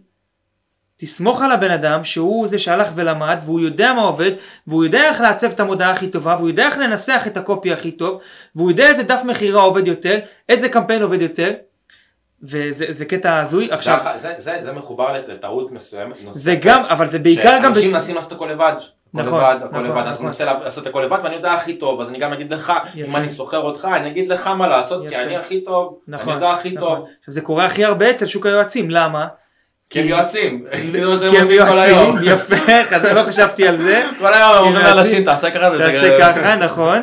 S1: תסמוך על הבן אדם שהוא זה שהלך ולמד והוא יודע מה עובד והוא יודע איך לעצב את המודעה הכי טובה והוא יודע איך לנסח את הקופי הכי טוב והוא יודע איזה דף מכירה עובד יותר, איזה קמפיין עובד יותר וזה זה קטע הזוי עכשיו
S2: עכשיו, זה, זה, זה מחובר לטעות מסוימת,
S1: זה גם אבל זה בעיקר גם
S2: שאנשים מנסים לעשות הכל לבד. הכל
S1: נכון,
S2: לבד, הכל
S1: נכון,
S2: לבד, אז
S1: נכון.
S2: ננסה לעשות הכל לבד ואני יודע הכי טוב, אז אני גם אגיד לך, אם
S1: יפה.
S2: אני שוכר אותך, אני אגיד לך מה לעשות, כי
S1: יפה.
S2: אני הכי טוב, אני
S1: נכון,
S2: יודע הכי
S1: נכון.
S2: טוב,
S1: עכשיו זה קורה הכי הרבה אצל שוק היועצים למה?
S2: כי הם יועצים, זה מה שהם עושים כל היום,
S1: יפה, אתה לא חשבתי על זה.
S2: כל היום הם אומרים. לאנשים, תעשה ככה,
S1: תעשה ככה, נכון.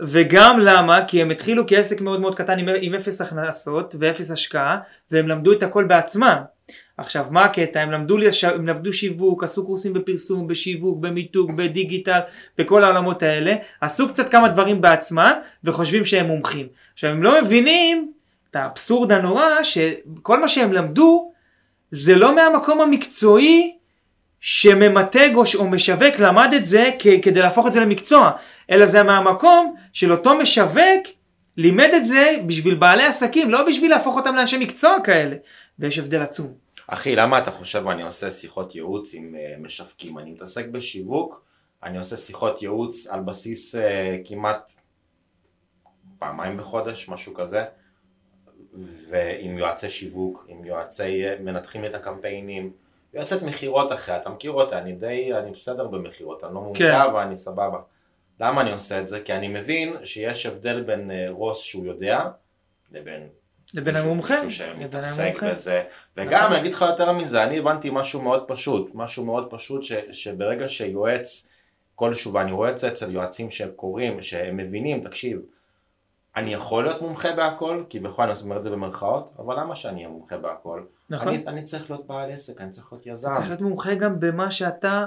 S1: וגם למה? כי הם התחילו כעסק מאוד מאוד קטן עם, עם אפס הכנסות ואפס השקעה, והם למדו את הכל בעצמם. עכשיו, מה הקטע? הם למדו, לש... הם למדו שיווק, עשו קורסים בפרסום, בשיווק, במיתוג, בדיגיטל, בכל העולמות האלה, עשו קצת כמה דברים בעצמם, וחושבים שהם מומחים. עכשיו, הם לא מבינים את האבסורד הנורא, שכל מה שהם למדו, זה לא מהמקום המקצועי שממתג או, או משווק למד את זה כדי להפוך את זה למקצוע, אלא זה מהמקום של אותו משווק לימד את זה בשביל בעלי עסקים, לא בשביל להפוך אותם לאנשי מקצוע כאלה. ויש הבדל עצום.
S2: אחי, למה אתה חושב אני עושה שיחות ייעוץ עם uh, משווקים? אני מתעסק בשיווק, אני עושה שיחות ייעוץ על בסיס uh, כמעט פעמיים בחודש, משהו כזה, ועם יועצי שיווק, עם יועצי, מנתחים את הקמפיינים, יועצת מכירות אחרי, אתה מכיר אותה, אני די, אני בסדר במכירות, אני לא מומחה
S1: כן.
S2: ואני סבבה. למה אני עושה את זה? כי אני מבין שיש הבדל בין uh, רוס שהוא יודע, לבין
S1: לבין המומחה.
S2: מישהו שמתעסק. בזה. וגם
S1: נכון.
S2: אני אגיד לך יותר מזה, אני הבנתי משהו מאוד פשוט, משהו מאוד פשוט ש, שברגע שיועץ כלשהו, ואני רואה את זה אצל יועצים שקוראים, שהם מבינים, תקשיב, אני יכול להיות מומחה בהכל, כי בכל אני אומר את זה במרכאות, אבל למה שאני אהיה מומחה בהכל?
S1: נכון.
S2: אני, אני צריך להיות בעל עסק, אני צריך להיות יזם.
S1: צריך להיות מומחה גם במה שאתה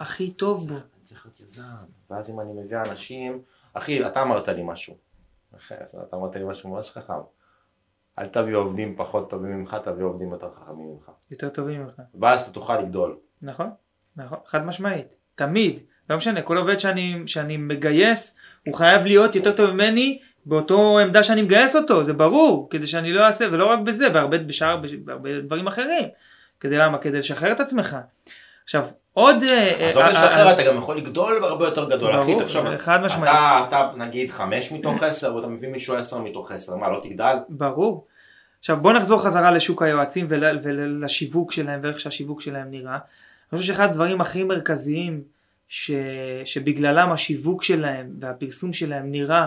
S1: הכי טוב בו.
S2: אני צריך להיות יזם. ואז אם אני מביא אנשים, אחי, אתה אמרת לי משהו. אחי, אתה אמרת לי משהו ממש חכם. אל תביא עובדים פחות טובים ממך, תביא עובדים יותר חכמים ממך.
S1: יותר טובים ממך.
S2: ואז אתה תוכל לגדול.
S1: נכון, נכון, חד משמעית. תמיד. לא משנה, כל עובד שאני, שאני מגייס, הוא חייב להיות יותר טוב ממני באותו עמדה שאני מגייס אותו, זה ברור, כדי שאני לא אעשה, ולא רק בזה, בהרבה, בשאר, בהרבה דברים אחרים. כדי למה? כדי לשחרר את עצמך. עכשיו, עוד... אה,
S2: עזוב
S1: אה,
S2: לשחרר,
S1: אה,
S2: אתה גם יכול לגדול הרבה יותר גדול. אחי, תחשוב,
S1: חד משמעית.
S2: אתה, אתה נגיד חמש מתוך עשר, ואתה מביא מישהו עשר מתוך עשר, מה, לא תגדל?
S1: ברור. עכשיו בוא נחזור חזרה לשוק היועצים ול- ולשיווק שלהם ואיך שהשיווק שלהם נראה. אני חושב שאחד הדברים הכי מרכזיים ש... שבגללם השיווק שלהם והפרסום שלהם נראה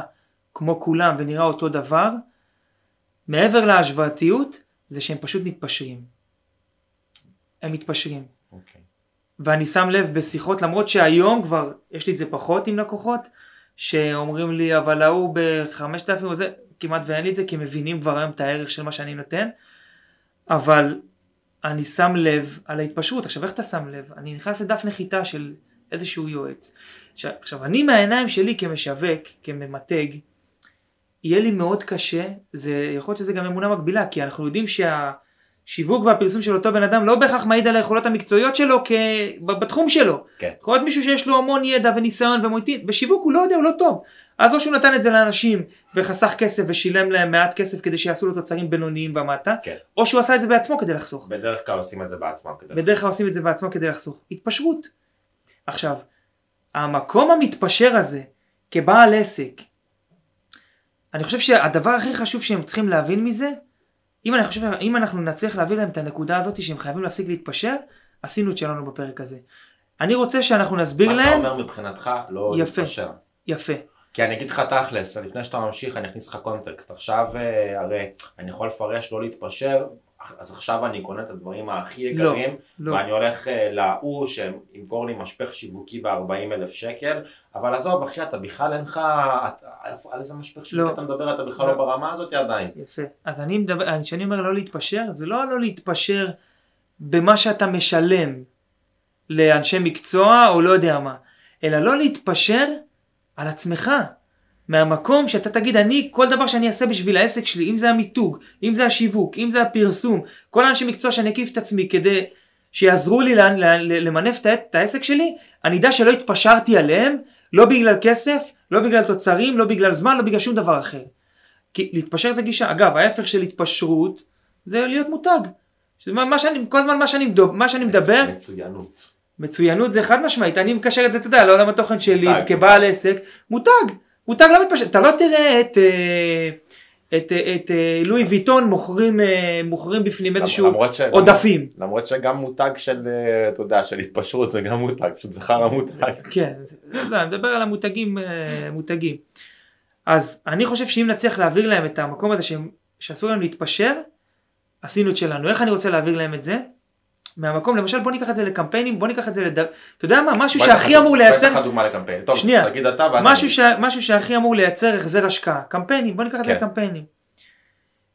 S1: כמו כולם ונראה אותו דבר, מעבר להשוואתיות, זה שהם פשוט מתפשרים. הם מתפשרים.
S2: אוקיי.
S1: ואני שם לב בשיחות, למרות שהיום כבר יש לי את זה פחות עם לקוחות, שאומרים לי אבל ההוא ב-5000 או זה, כמעט ואין לי את זה, כי מבינים כבר היום את הערך של מה שאני נותן, אבל אני שם לב על ההתפשרות. עכשיו איך אתה שם לב? אני נכנס לדף נחיתה של איזשהו יועץ. עכשיו, עכשיו אני מהעיניים שלי כמשווק, כממתג, יהיה לי מאוד קשה, זה, יכול להיות שזה גם אמונה מקבילה, כי אנחנו יודעים שהשיווק והפרסום של אותו בן אדם לא בהכרח מעיד על היכולות המקצועיות שלו כ... בתחום שלו.
S2: כן.
S1: יכול להיות מישהו שיש לו המון ידע וניסיון ומויטין, בשיווק הוא לא יודע, הוא לא טוב. אז או שהוא נתן את זה לאנשים וחסך כסף ושילם להם מעט כסף כדי שיעשו לו תוצרים בינוניים ומטה,
S2: כן.
S1: או שהוא עשה את זה בעצמו כדי לחסוך.
S2: בדרך כלל עושים את זה בעצמם. כדי
S1: בדרך כלל עושים את זה בעצמו כדי לחסוך. התפשרות. עכשיו, המקום המתפשר הזה, כבעל עסק, אני חושב שהדבר הכי חשוב שהם צריכים להבין מזה, אם אני חושב, אם אנחנו נצליח להביא להם את הנקודה הזאת שהם חייבים להפסיק להתפשר, עשינו את שלנו בפרק הזה. אני רוצה שאנחנו נסביר
S2: מה זה
S1: להם,
S2: אומר מבחינתך לא
S1: יפה.
S2: להתפשר?
S1: יפה,
S2: כי אני אגיד לך תכלס, לפני שאתה ממשיך אני אכניס לך קונטקסט. עכשיו אה, הרי אני יכול לפרש לא להתפשר, אז עכשיו אני קונה את הדברים הכי יקרים,
S1: לא.
S2: ואני הולך אה, להוא שימכור לי משפך שיווקי ב-40 אלף שקל, אבל עזוב אחי אתה בכלל אין לך, על איזה משפך שיווקי
S1: לא.
S2: אתה מדבר, אתה בכלל
S1: לא.
S2: לא ברמה הזאת עדיין.
S1: יפה. אז אני מדבר, כשאני אומר לא להתפשר, זה לא לא להתפשר במה שאתה משלם לאנשי מקצוע או לא יודע מה, אלא לא להתפשר על עצמך. מהמקום שאתה תגיד, אני, כל דבר שאני אעשה בשביל העסק שלי, אם זה המיתוג, אם זה השיווק, אם זה הפרסום, כל האנשי מקצוע שאני אקיף את עצמי כדי שיעזרו לי למנף את העסק שלי, אני אדע שלא התפשרתי עליהם, לא בגלל כסף, לא בגלל תוצרים, לא בגלל זמן, לא בגלל שום דבר אחר. כי להתפשר זה גישה. אגב, ההפך של התפשרות זה להיות מותג. שזה מה, מה שאני, כל הזמן מה שאני, מדוב- מה שאני מדבר,
S2: מצוינות.
S1: מצוינות זה חד משמעית, אני מקשר את זה, אתה יודע, לעולם התוכן שלי,
S2: מותג,
S1: כבעל עסק, מותג, מותג לא מתפשר, אתה לא תראה את, אה, את, אה, את אה, לואי ויטון מוכרים, מוכרים בפנים איזשהו
S2: למרות ש-
S1: עודפים.
S2: למרות שגם מותג של, אתה יודע, של התפשרות זה גם מותג, פשוט זה חרא מותג.
S1: כן, לא, אני מדבר על המותגים, מותגים. אז אני חושב שאם נצליח להעביר להם את המקום הזה שהם, שאסור להם להתפשר, עשינו את שלנו. איך אני רוצה להעביר להם את זה? מהמקום, למשל בוא ניקח את זה לקמפיינים, בוא ניקח את זה לד... אתה יודע מה, משהו
S2: בוא
S1: שהכי אמור
S2: בוא
S1: לייצר,
S2: לך דוגמה לקמפיין. טוב,
S1: שנייה.
S2: תגיד אתה ואז
S1: משהו. ש... משהו שהכי אמור לייצר החזר השקעה, קמפיינים, בוא ניקח את זה
S2: כן.
S1: לקמפיינים.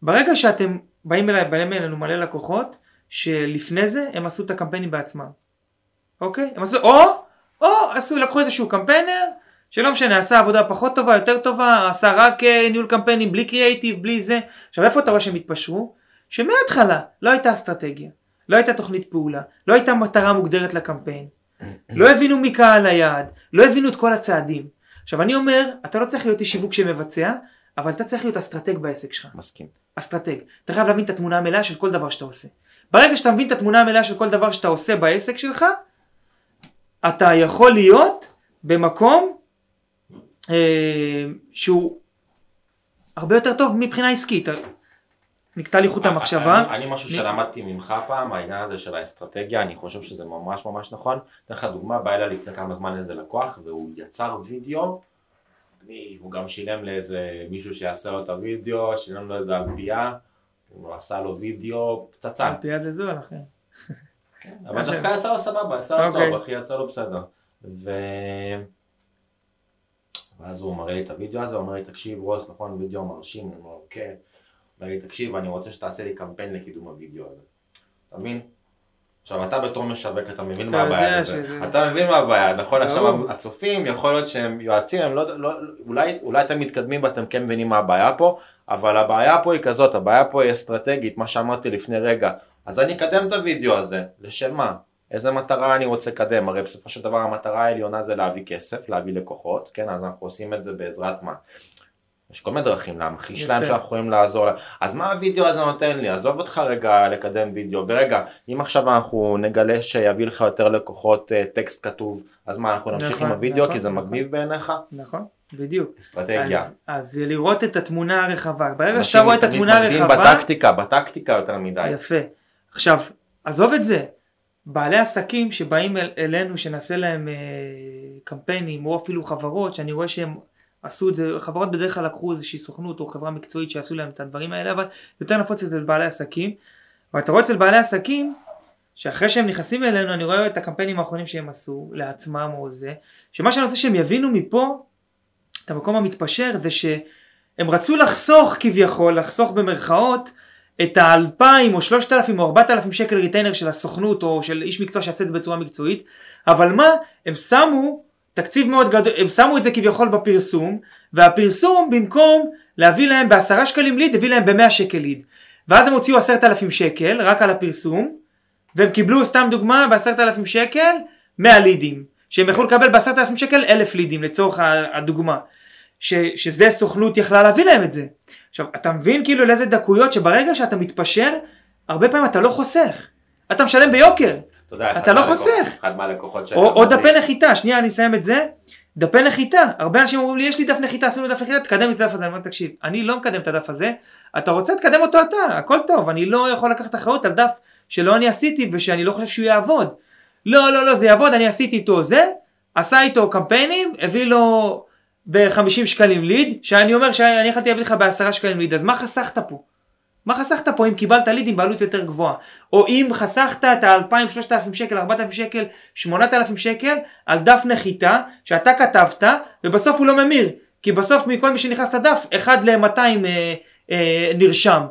S1: ברגע שאתם באים אליי, באים אלינו מלא לקוחות, שלפני זה הם עשו את הקמפיינים בעצמם. אוקיי? הם עשו, או, או עשו, לקחו איזשהו קמפיינר, שלא משנה, עשה עבודה פחות טובה, יותר טובה, עשה רק אה, ניהול קמפיינים, בלי קריאייטיב, בלי זה. עכשיו איפה אתה רואה שהם התפשרו? שמההתחלה לא הייתה אסטרטגיה, לא הייתה תוכנית פעולה, לא הייתה מטרה מוגדרת לקמפיין, לא הבינו מי קהל היעד, לא הבינו את כל הצעדים. עכשיו אני אומר, אתה לא צריך להיות איש שיווק שמבצע, אבל אתה צריך להיות אסטרטג בעסק שלך.
S2: מסכים.
S1: אסטרטג. אתה חייב להבין את התמונה המלאה של כל דבר שאתה עושה. ברגע שאתה מבין את התמונה המלאה של כל דבר שאתה עושה בעסק שלך, אתה יכול להיות במקום אה, שהוא הרבה יותר טוב מבחינה עסקית. נקטע לי חוט המחשבה.
S2: אני, אני משהו שלמדתי ממך פעם, העניין הזה של האסטרטגיה, אני חושב שזה ממש ממש נכון. אתן לך דוגמה, בא אליי לפני כמה זמן איזה לקוח, והוא יצר וידאו, הוא גם שילם לאיזה מישהו שיעשה לו את הוידאו, שילם לו איזה אלפייה, הוא עשה לו וידאו פצצה.
S1: על פי זה זו לכם.
S2: אבל דווקא יצא לו סבבה, יצא לו
S1: אוקיי.
S2: טוב, אחי, יצא לו בסדר. ו... ואז הוא מראה לי את הוידאו הזה, הוא אומר לי, תקשיב רוס, נכון, וידאו מרשים, אני אומר, כן. לי, תקשיב, אני רוצה שתעשה לי קמפיין לקידום הוידאו הזה. אתה מבין? עכשיו אתה בתור משווק אתה מבין מה הבעיה בזה,
S1: שזה-
S2: אתה מבין מה הבעיה, נכון. עכשיו הצופים יכול להיות שהם יועצים, הם לא, לא, אולי, אולי אתם מתקדמים ואתם כן מבינים מה הבעיה פה, אבל הבעיה פה היא כזאת, הבעיה פה היא אסטרטגית, מה שאמרתי לפני רגע, אז אני אקדם את הוידאו הזה, לשם מה? איזה מטרה אני רוצה לקדם? הרי בסופו של דבר המטרה העליונה זה להביא כסף, להביא לקוחות, כן? אז אנחנו עושים את זה בעזרת מה? יש כל מיני דרכים להמחיש. להם שאנחנו יכולים לעזור להם. אז מה הוידאו הזה נותן לי? עזוב אותך רגע לקדם וידאו. ורגע, אם עכשיו אנחנו נגלה שיביא לך יותר לקוחות אה, טקסט כתוב, אז מה, אנחנו נמשיך
S1: נכון,
S2: עם הוידאו
S1: נכון,
S2: כי זה
S1: נכון.
S2: מגניב בעיניך?
S1: נכון, בדיוק.
S2: אסטרטגיה.
S1: אז, אז לראות את התמונה הרחבה. ברגע שאתה
S2: אנשים
S1: רואה את התמונה
S2: מתמקדים
S1: הרחבה,
S2: בטקטיקה, בטקטיקה יותר מדי.
S1: יפה. עכשיו, עזוב את זה. בעלי עסקים שבאים אל, אלינו שנעשה להם אה, קמפיינים או אפילו חברות שאני רואה שהם עשו את זה, חברות בדרך כלל לקחו איזושהי סוכנות או חברה מקצועית שעשו להם את הדברים האלה אבל יותר נפוץ אצל בעלי עסקים. ואתה רואה אצל בעלי עסקים שאחרי שהם נכנסים אלינו אני רואה את הקמפיינים האחרונים שהם עשו לעצמם או זה שמה שאני רוצה שהם יבינו מפה את המקום המתפשר זה שהם רצו לחסוך כביכול, לחסוך במרכאות, את האלפיים או שלושת אלפים או ארבעת אלפים שקל ריטיינר של הסוכנות או של איש מקצוע שיעשה את זה בצורה מקצועית, אבל מה, הם שמו תקציב מאוד גדול, הם שמו את זה כביכול בפרסום, והפרסום במקום להביא להם בעשרה שקלים ליד, הביא להם במאה שקל ליד. ואז הם הוציאו עשרת אלפים שקל רק על הפרסום, והם קיבלו סתם דוגמה בעשרת אלפים שקל 100 לידים. שהם יכלו לקבל בעשרת אלפים שקל אלף לידים לצורך הדוגמה. ש, שזה סוכנות יכלה להביא להם את זה. עכשיו אתה מבין כאילו לאיזה דקויות שברגע שאתה מתפשר הרבה פעמים אתה לא חוסך. אתה משלם ביוקר
S2: אתה יודע,
S1: אתה לא חוסך.
S2: אחד מהלקוחות
S1: או, או. דפי נחיתה שנייה אני אסיים את זה דפי נחיתה הרבה אנשים אומרים לי יש לי דף נחיתה עשינו דף נחיתה תקדם את הדף הזה אני אומר תקשיב אני לא מקדם את הדף הזה אתה רוצה תקדם אותו אתה הכל טוב אני לא יכול לקחת אחריות על דף שלא אני עשיתי ושאני לא חושב שהוא יעבוד לא לא לא זה יעבוד אני עשיתי איתו זה עשה איתו קמפיינים הביא לו ב-50 שקלים ליד שאני אומר שאני יכולתי להביא לך ב-10 שקלים ליד אז מה חסכת פה מה חסכת פה אם קיבלת לידים בעלות יותר גבוהה? או אם חסכת את ה-2,000, 3,000 שקל, 4,000 שקל, 8,000 שקל על דף נחיתה שאתה כתבת ובסוף הוא לא ממיר. כי בסוף מכל מי שנכנס לדף, 1 ל-200 אה, אה, נרשם.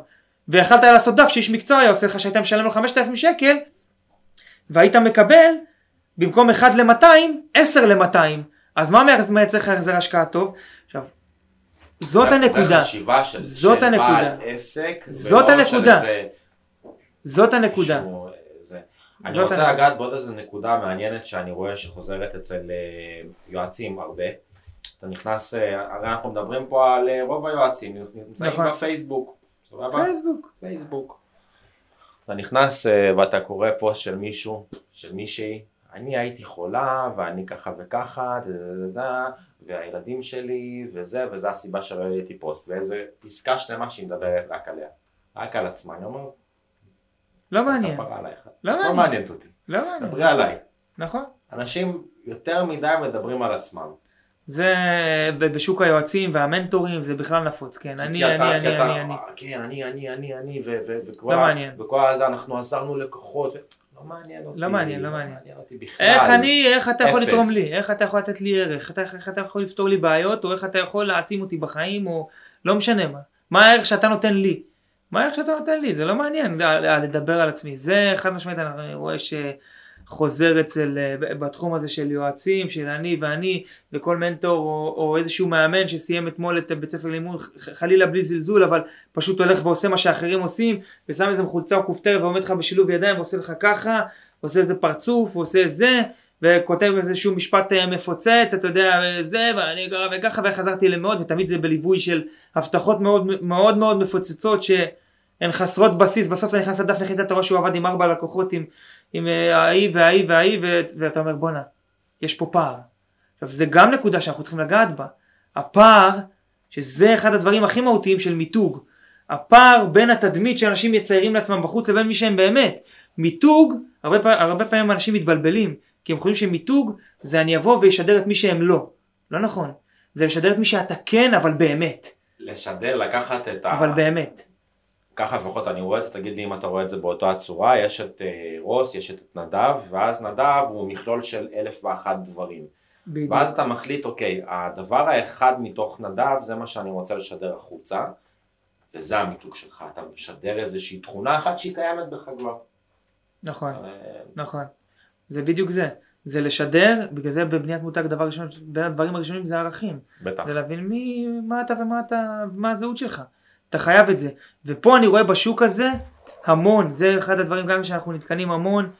S1: ויכלת לעשות דף שאיש מקצוע היה עושה לך שהיית משלם לו 5,000 שקל והיית מקבל במקום 1 ל-200, 10 ל-200. אז מה מייצר לך החזר השקעה טוב? זאת הנקודה.
S2: זה חשיבה של
S1: זאת
S2: של
S1: הנקודה.
S2: בעל עסק,
S1: זאת הנקודה.
S2: איזה
S1: זאת הנקודה.
S2: זה. אני רוצה
S1: הנקודה.
S2: לגעת בעוד איזה נקודה מעניינת שאני רואה שחוזרת אצל אה, יועצים הרבה. אתה נכנס, אה, הרי אנחנו מדברים פה על אה, רוב היועצים, נמצאים
S1: נכון.
S2: בפייסבוק. סבבה?
S1: פייסבוק.
S2: פייסבוק. אתה נכנס ואתה קורא פוסט של מישהו, של מישהי, אני הייתי חולה ואני ככה וככה, והילדים שלי וזה, וזה הסיבה שלא העליתי פוסט, ואיזה פסקה שלמה שהיא מדברת רק עליה, רק על עצמה, אני אומר,
S1: לא מעניין. לא
S2: לא
S1: מעניין.
S2: מעניינת אותי,
S1: לא מעניין.
S2: דברי עליי.
S1: נכון.
S2: אנשים יותר מדי מדברים על עצמם.
S1: זה בשוק היועצים והמנטורים זה בכלל נפוץ, כן. אני, אני,
S2: אתה-
S1: אני,
S2: כי אתה-
S1: אני, אני.
S2: כן, אני, אני, אני, אני, וכל
S1: לא.
S2: וכל הזה אנחנו עזרנו לקוחות, ו- מעניין אותי.
S1: לא מעניין, לא מעניין.
S2: אותי בכלל.
S1: איך אני, איך אתה יכול. לתרום לי, איך אתה יכול לתת לי ערך, איך אתה- יכול לפתור לי בעיות, או איך אתה יכול להעצים אותי בחיים, או לא משנה מה. מה הערך שאתה נותן לי? מה הערך שאתה נותן לי? זה לא מעניין ל- לדבר על עצמי. זה חד משמעית אני רואה שחוזר אצל, אה, בתחום הזה של יועצים, של אני ואני, וכל מנטור או, או איזשהו מאמן שסיים אתמול את בית ספר לימוד, חלילה בלי זלזול, אבל פשוט הולך ועושה מה שאחרים עושים, ושם איזה חולצה או כופתרת ועומד לך בשילוב ידיים ועושה לך ככה, עושה איזה פרצוף, ועושה זה, וכותב איזשהו משפט אה, מפוצץ, אתה יודע, זה, ואני ככה וככה, וחזרתי למאוד, ותמיד זה בליווי של הבטחות מאוד מאוד מאוד מפוצצות, שהן חסרות בסיס, בסוף אתה נכנס לדף נחיתה, אתה רואה שהוא עבד עם ארבע לקוחות, עם, עם אה, ההיא וההיא וההיא, ואתה אומר בואנה, יש פה פער. עכשיו זה גם נקודה שאנחנו צריכים לגעת בה. הפער, שזה אחד הדברים הכי מהותיים של מיתוג. הפער בין התדמית שאנשים מציירים לעצמם בחוץ לבין מי שהם באמת. מיתוג, הרבה, פעמים, הרבה פעמים אנשים מתבלבלים, כי הם חושבים שמיתוג זה אני אבוא וישדר את מי שהם לא. לא נכון. זה לשדר את מי שאתה כן, אבל באמת.
S2: לשדר, לקחת את ה...
S1: אבל באמת.
S2: ככה לפחות אני רואה את זה, תגיד לי אם אתה רואה את זה באותה הצורה, יש את אה, רוס, יש את נדב, ואז נדב הוא מכלול של אלף ואחת דברים.
S1: בדיוק.
S2: ואז אתה מחליט, אוקיי, הדבר האחד מתוך נדב זה מה שאני רוצה לשדר החוצה, וזה המיתוג שלך, אתה משדר איזושהי תכונה אחת שהיא קיימת בך כבר.
S1: נכון,
S2: אה,
S1: נכון. זה בדיוק זה. זה לשדר, בגלל זה בבניית מותג דבר ראשון, בין הדברים הראשונים זה ערכים.
S2: בטח.
S1: זה להבין מי, מה אתה ומה אתה, מה הזהות שלך. אתה חייב את זה. ופה אני רואה בשוק הזה המון, זה אחד הדברים גם שאנחנו נתקנים המון,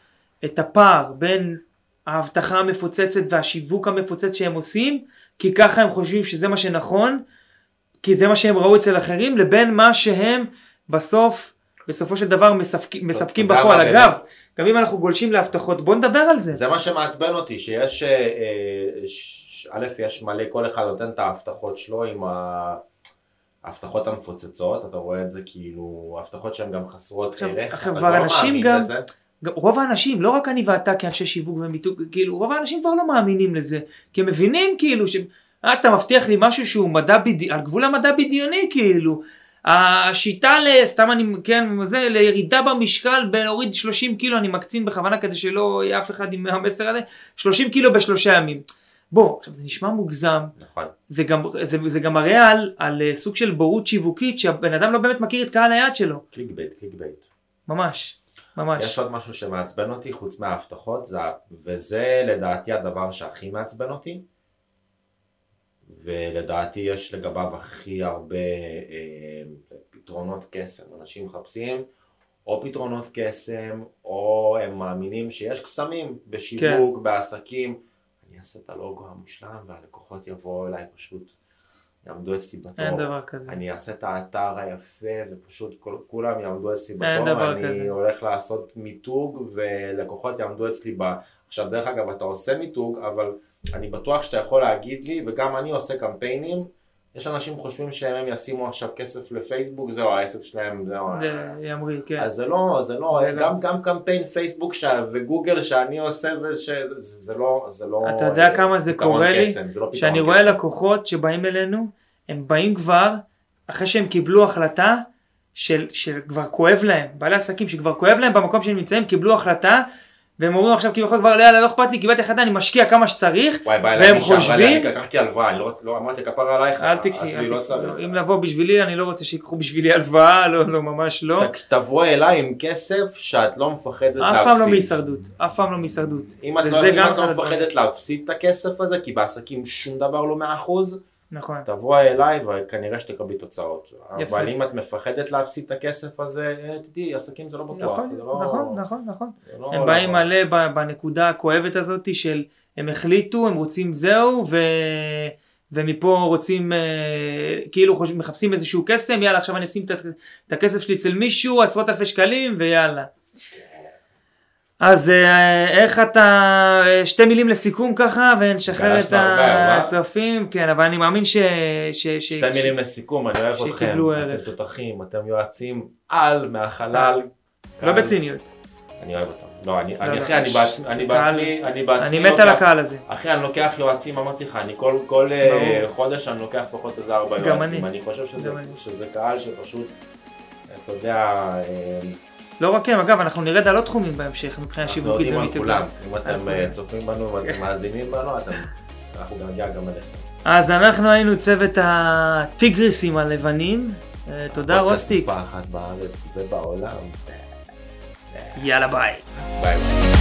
S1: את הפער בין ההבטחה המפוצצת והשיווק המפוצץ שהם עושים, כי ככה הם חושבים שזה מה שנכון, כי זה מה שהם ראו אצל אחרים, לבין מה שהם בסוף, בסופו של דבר מספקים, מספקים בפועל. אגב, גם אם אנחנו גולשים להבטחות, בוא נדבר על זה.
S2: זה מה שמעצבן אותי, שיש, אה, א', יש מלא, כל אחד נותן את ההבטחות שלו עם ה- ההבטחות המפוצצות, אתה רואה את זה כאילו, הבטחות שהן גם חסרות
S1: עכשיו-
S2: ערך,
S1: עכשיו
S2: אתה
S1: כבר
S2: לא
S1: אנשים גם-
S2: לזה.
S1: גם רוב האנשים, לא רק אני ואתה כאנשי שיווק ומיתוג, כאילו רוב האנשים כבר לא מאמינים לזה, כי הם מבינים כאילו ש... "אה, אתה מבטיח לי משהו שהוא מדע בדיוני, על גבול המדע בדיוני כאילו. השיטה ל... סתם אני, כן, זה, לירידה במשקל בלהוריד 30 קילו, אני מקצין בכוונה כדי שלא יהיה אף אחד עם המסר הזה, 30 קילו בשלושה ימים. בוא, עכשיו זה נשמע מוגזם,
S2: נכון.
S1: זה גם, זה, זה גם מראה על, על אה, סוג של בורות שיווקית שהבן אדם לא באמת מכיר את קהל היעד שלו,
S2: clickbait, clickbait.
S1: ממש, ממש.
S2: יש עוד משהו שמעצבן אותי חוץ מההבטחות, זה, וזה לדעתי הדבר שהכי מעצבן אותי, ולדעתי יש לגביו הכי הרבה אה, פתרונות קסם. אנשים מחפשים או פתרונות קסם, או הם מאמינים שיש קסמים בשיווק, בעסקים. אני אעשה את הלוגו המושלם והלקוחות יבואו אליי פשוט, יעמדו אצלי בתור.
S1: אין דבר כזה.
S2: אני אעשה את האתר היפה ופשוט כל, כולם יעמדו אצלי
S1: אין
S2: בתור,
S1: דבר
S2: אני
S1: כזה.
S2: הולך לעשות מיתוג ולקוחות יעמדו אצלי ב... עכשיו דרך אגב אתה עושה מיתוג אבל אני בטוח שאתה יכול להגיד לי וגם אני עושה קמפיינים יש אנשים חושבים שהם ישימו עכשיו כסף לפייסבוק זהו העסק שלהם זהו
S1: זה ימריא, כן.
S2: אז זה לא, זה לא,
S1: זה לא.
S2: גם, גם קמפיין פייסבוק ש... וגוגל שאני עושה וזה זה, זה לא, זה לא
S1: אתה יודע
S2: אה,
S1: כמה זה קורה לי?
S2: קסם, זה לא
S1: שאני. רואה לקוחות שבאים אלינו, הם באים כבר, אחרי שהם קיבלו החלטה, של, שכבר כואב להם, בעלי עסקים שכבר כואב להם במקום שהם נמצאים, קיבלו החלטה, והם אומרים עכשיו כביכול כבר, יאללה, לא אכפת לי, קיבלתי החלטה, אני משקיע כמה שצריך,
S2: וואי, בא אליי
S1: והם
S2: מישהו,
S1: חושבים,
S2: אני לקחתי הלוואה, אני לא לא, אמרתי כפרה עלייך,
S1: אל תקחי,
S2: לא.
S1: אם לבוא בשבילי, אני לא רוצה שיקחו בשבילי הלוואה, לא, לא, ממש לא.
S2: תבואי אליי עם כסף שאת לא מפחדת להפסיד.
S1: אף פעם לא מהישרדות, אף פעם לא מהישרדות.
S2: אם את לא, לא. מפחדת להפסיד את הכסף הזה, כי בעסקים שום דבר לא מאה אחוז,
S1: נכון,
S2: תבואי אליי וכנראה שתקבלי תוצאות.
S1: יפה.
S2: אבל אם את מפחדת להפסיד את הכסף הזה, אה, תדעי, עסקים זה לא בטוח.
S1: נכון,
S2: זה לא-
S1: נכון, נכון, נכון.
S2: לא-
S1: הם באים
S2: לא-
S1: מלא ב- בנקודה הכואבת הזאת של הם החליטו, הם רוצים זהו, ו... ומפה רוצים, אה, כאילו חוש... מחפשים איזשהו קסם, יאללה עכשיו אני אשים את, הכסף שלי אצל מישהו, עשרות אלפי שקלים, ויאללה. אז אה, איך אתה, אה, שתי מילים לסיכום ככה, ונשחרר את? הצופים, כן, אבל אני מאמין ש... ש... ש...
S2: שתי מילים לסיכום, אני אוהב אתכם, אתם. תותחים, אתם יועצים על מהחלל.
S1: לא בציניות.
S2: אני אוהב אותם. לא, אני, אני
S1: לא,
S2: אחי,
S1: לא.
S2: אני בעצמי, אני בעצמי, אני בעצמי
S1: אני מת על הקהל הזה.
S2: אחי, אני לוקח יועצים, אמרתי לך, אני כל, כל אה. חודש אני לוקח פחות איזה ארבע יועצים.
S1: אני.
S2: חושב שזה. שזה קהל שפשוט, אתה יודע,
S1: לא רק הם, אגב, אנחנו נרד על עוד תחומים בהמשך מבחינה שיווקית ומיטיבה.
S2: אנחנו יודעים על כולם, אם אתם אה, צופים בנו ואתם מאזינים בנו, אנחנו נגיע גם אליכם.
S1: אז אנחנו היינו צוות הטיגריסים הלבנים. אה, תודה רוסטיק.
S2: פודקאסט מספר אחת בארץ ובעולם.
S1: יאללה ביי.
S2: ביי ביי.